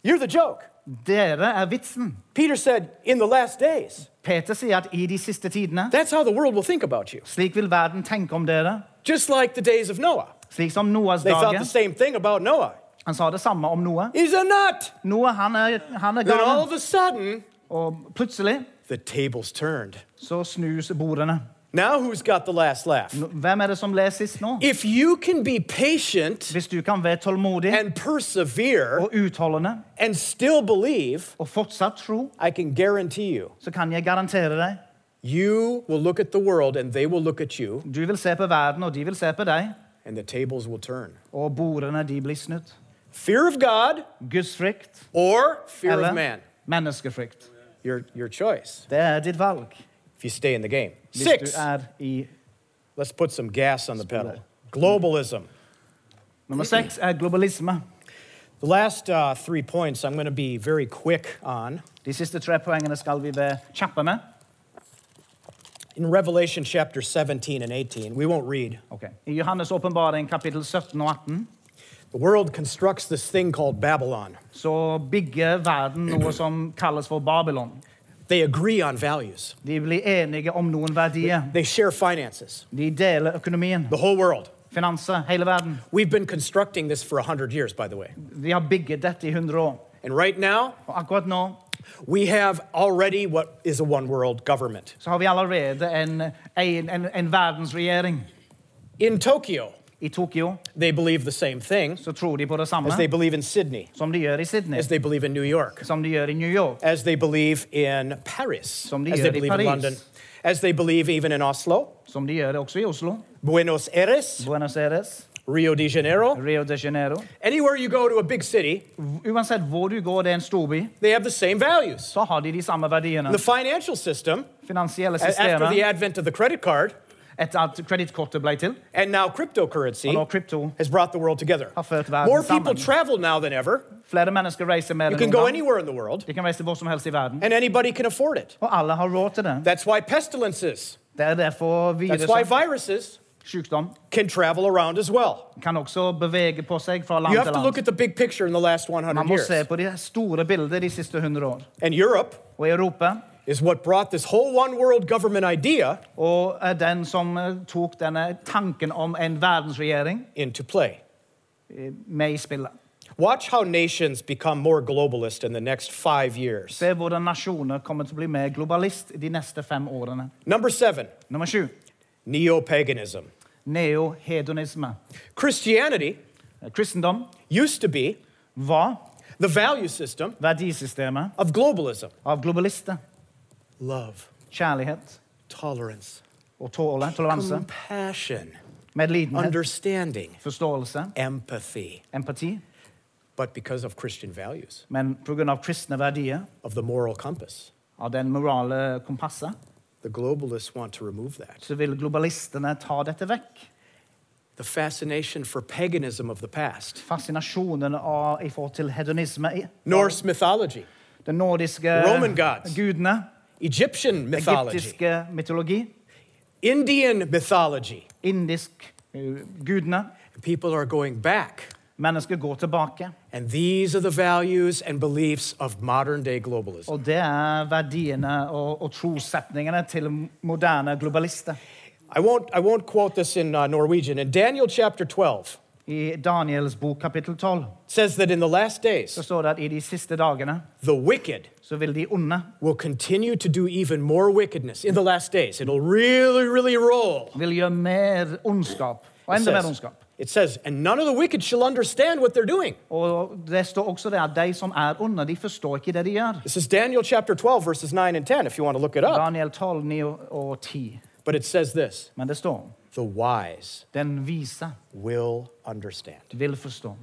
You're the joke. Dere er vitsen. Peter said, in the last days. Peter sier at i de siste tidene That's how the world will think about you. slik vil verden tenke om dere. Just like the days of Noah. Slik som Noahs They thought the same thing about Noah. Han sa det samme om Noah. He's a nut. Noah han er, han er Then all of a sudden, Og plutselig the tables turned. så snus bordene. Now who's got the last laugh? Nå- Hvem er det som sist nå? If you can be patient Hvis du kan være tålmodig and persevere og utholdende and still believe, og fortsatt tro, I can guarantee you, så kan jeg garantere deg you will look at the world and they will look at you du vil se på verden, og de vil se på deg, and the tables will turn. og bordene de blir snudd. Fear of God Guds frykt or fear of man. menneskefrykt. Your, your choice Det er ditt valg. if you stay in the game. Hvis Six, du i let's put some gas on the pedal. Globalism. Nummer seks er globalisme. The last uh, three points I'm going to be very quick on. De siste tre poengene skal vi være kjappe med. In Revelation chapter 17 and 18, we won't read. Ok. I Johannes' åpenbaring kapittel 17 og 18 The world constructs this thing called Babylon. så bygger verden noe som kalles for Babylon. They agree on values, De blir enige om noen verdier. they share finances, De deler økonomien, the whole world. finanser, hele verden. We've been constructing this for 100 years, by the way. Vi har bygget dette i 100 år. And right now, Og akkurat nå we have already what is a one world government. så har vi allerede en, en, en, en verdensregjering. In Tokyo, I Tokyo they believe the same thing så tror de på det samme as they believe in Sydney, som de gjør i Sydney, as they believe in New York, som de gjør i New York. as they believe in Paris, Som de as they i believe in Paris. London, as they believe even in Oslo, Som de gjør også i Oslo, Buenos Aires, Buenos Aires, Rio de Janeiro. Rio de Janeiro. Anywhere you go to a big city, Uansett hvor du går, det er en storby, they have the same values. så har de de samme verdiene. The financial system, Finansielle after the advent of the credit card etter at kredittkortet ble til, and now cryptocurrency, og nå krypto, has brought the world together. har ført verden More people sammen. travel now than ever. Flere mennesker reiser mer You enn can noen go gang. anywhere in the world, De kan reise hvor som helst i verden. and anybody can afford it. Og alle har råd til det. That's why pestilences, Det er derfor that's why viruses sykdom can travel around as well. kan også bevege på seg fra You have til to look land. at the big picture in the last Man 100 må se years. på det store bildet de siste 100 år. And Europe Og i Europa is what brought this whole one world government idea og er den som eh, tok denne tanken om en verdensregjering into play. eh, med i spillet. Watch how nations become more globalist in the next five years. Se hvordan nasjoner kommer til å bli mer globalist de neste fem årene. Number seven, Nummer sju neo paganism. neohedonisme. Christianity Kristendom used to be var the value system verdisystemet of globalism av globalister. Love, Kjærlighet tolerance, og tåle, toleranse, compassion, medlidenhet, understanding, forståelse, empathy. empati. But because of Christian values, Men pga. kristne verdier, of the moral compass, av den morale kompasset, the globalists want to remove that. så vil globalistene ta dette vekk. The fascination for paganism of the past, Fascinasjonen av, i forhold til hedonisme. Norse mythology, Den nordiske Roman gods. gudene, Egyptian mythology, egyptiske mytologi, Indian mythology, indisk eh, gudene. People are going back. Mennesker går tilbake. And these are the values and beliefs of modern day globalism. Og det er verdiene og, og trossetningene til moderne globalister. I won't, I won't quote this in uh, Norwegian. In Daniel chapter 12, I Daniels bok kapittel 12 says that in the last days, så står det at i de siste dagene the wicked så vil de onde will continue to do even more wickedness in the last days. It'll really, really roll. vil gjøre mer ondskap. Og enda mer ondskap. it says, and none of the wicked shall understand what they're doing. Og det står også det at de som er onde, de forstår ikke det de gjør. This is Daniel chapter 12, verses 9 and 10, if you want to look it up. Daniel 12, 9 og 10. But it says this Men det står the wise den vise will understand. vil forstå.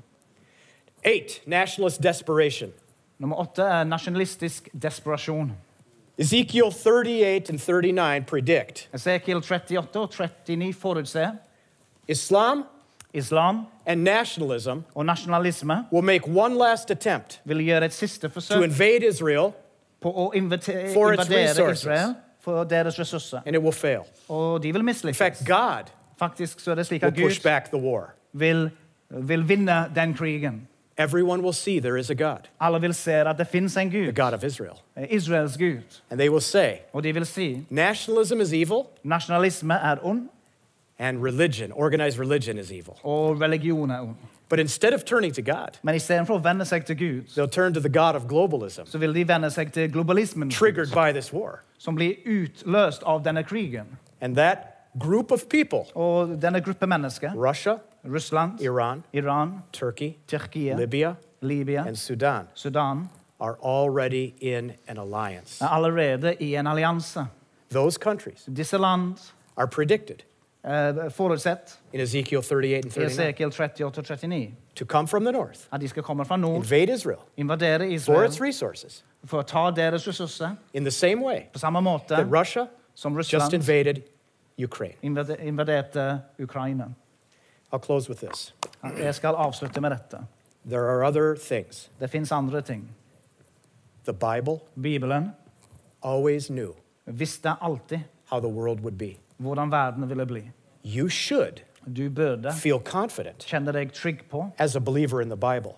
Eight, nationalist desperation. Nummer åtte er nasjonalistisk desperasjon. Ezekiel 38 and 39 predict Esekiel 38 og 39 forutser Islam islam and nationalism og nasjonalisme will make one last attempt vil gjøre et siste to forsøk invade Israel, på å invite- For its invadere resources. Israel for deres ressurser. and it will fail. Og de vil In fact, God Faktisk så er det slik at Gud vil, vil vinne den krigen. Everyone will see there is a God, Alle vil se at det en the God of Israel. Israels Gud. And they will say, de vil si nationalism is evil nasjonalisme er ond, and religion, organized religion, is evil. og religion er ond. But instead of turning to God, Men istedenfor å vende seg til Gud, they'll turn to the God of globalism, så vil de vende seg til globalismen, triggered by this war. som blir utløst av denne krigen. And that group of people, Og denne gruppe mennesker, Russia, Russland, Iran, Iran, Turkey, Tyrkia, Libya, Libya, and Sudan, Sudan, are already in an alliance. er allerede i en allianse. Those countries Disse land are predicted forutsett in Ezekiel 38 and i 39 Esekiel 38 39 to come from the north, at de skal komme fra nord, invade Israel invadere for its resources for å ta deres ressurser in the same way på samme måte that Russia som just invaded Ukraine. invade- invaderte Ukraina. I'll close with this. Jeg skal avslutte med dette. There are other things. Det fins andre ting. The Bible Bibelen always knew visste alltid how the world would be. hvordan verden ville bli. You should Du burde feel confident kjenne deg trygg på as a believer in the Bible.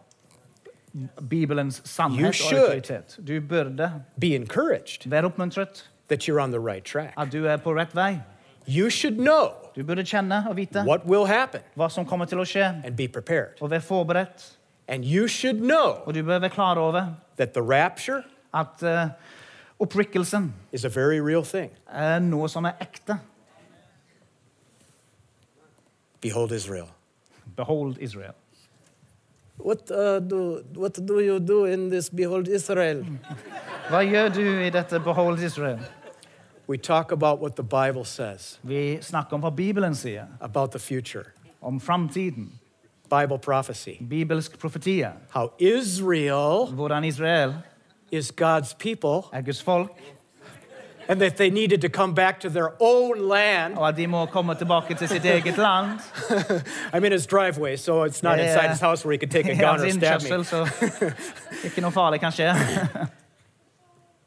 Bibelens You sannhet og should. autoritet. Du burde Be encouraged være oppmuntret that you're on the right track. at du er på rett vei. You should know Du burde kjenne og vite what will happen hva som kommer til å skje, and be prepared. og være forberedt. And you should know Og du bør være klar over that the rapture at opprykkelsen is a very real thing. er noe som er ekte. Behold Israel. Behold Israel. What, uh, do, what do you do in this Behold Israel? [laughs] Hva gjør du i dette Behold Israel? We talk about what the Bible says Vi snakker om hva Bibelen sier about the future, om framtiden. Bible prophecy, Bibelsk profetie. how Israel Hvordan Israel is God's people, er Guds folk, and that they needed to come back to their own land. og at de må komme tilbake til sitt eget [laughs] land. I'm in his driveway, so it's not Yeah. inside his house where he could take a [laughs] gun or stab me. så [laughs] ikke noe farlig kan skje.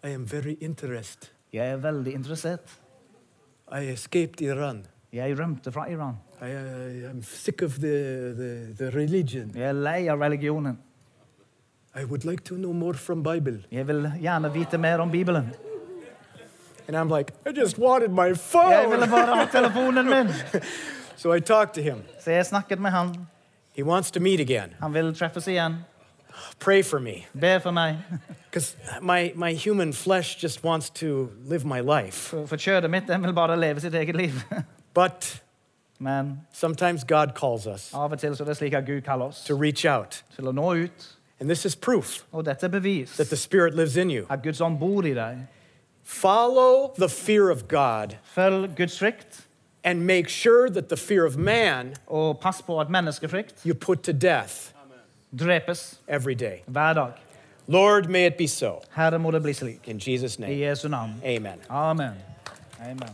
I am very interested. Jeg er veldig interessert. I escaped Iran. Jeg rømte fra Iran. I, uh, I'm sick of the, the, the religion. Jeg er lei av religionen. I would like to know more from Bible. Jeg vil gjerne vite mer om Bibelen. And I'm like, I just wanted my ville phone. bare ha telefonen min. [laughs] So I talked to him. Så jeg snakket med han. He wants to meet again. Han vil treffes igjen. Pray for me. Be meg. Because [laughs] my, my human flesh just wants to live my life. For, for kjødet mitt den vil bare leve sitt eget liv. [laughs] But Men sometimes God calls us av og til så det slik at Gud oss to reach out. til å nå ut. And this is proof bevis that the Spirit lives in you. at Guds bor i. Follow the fear of God Følg Guds frykt, and make sure that the fear of man og pass på at menneskefrykt you put to death drepes every day. hver dag. Lord, may it be so. Herre må det bli slik. In Jesus' I name, Jesu navn. amen. Amen. Amen.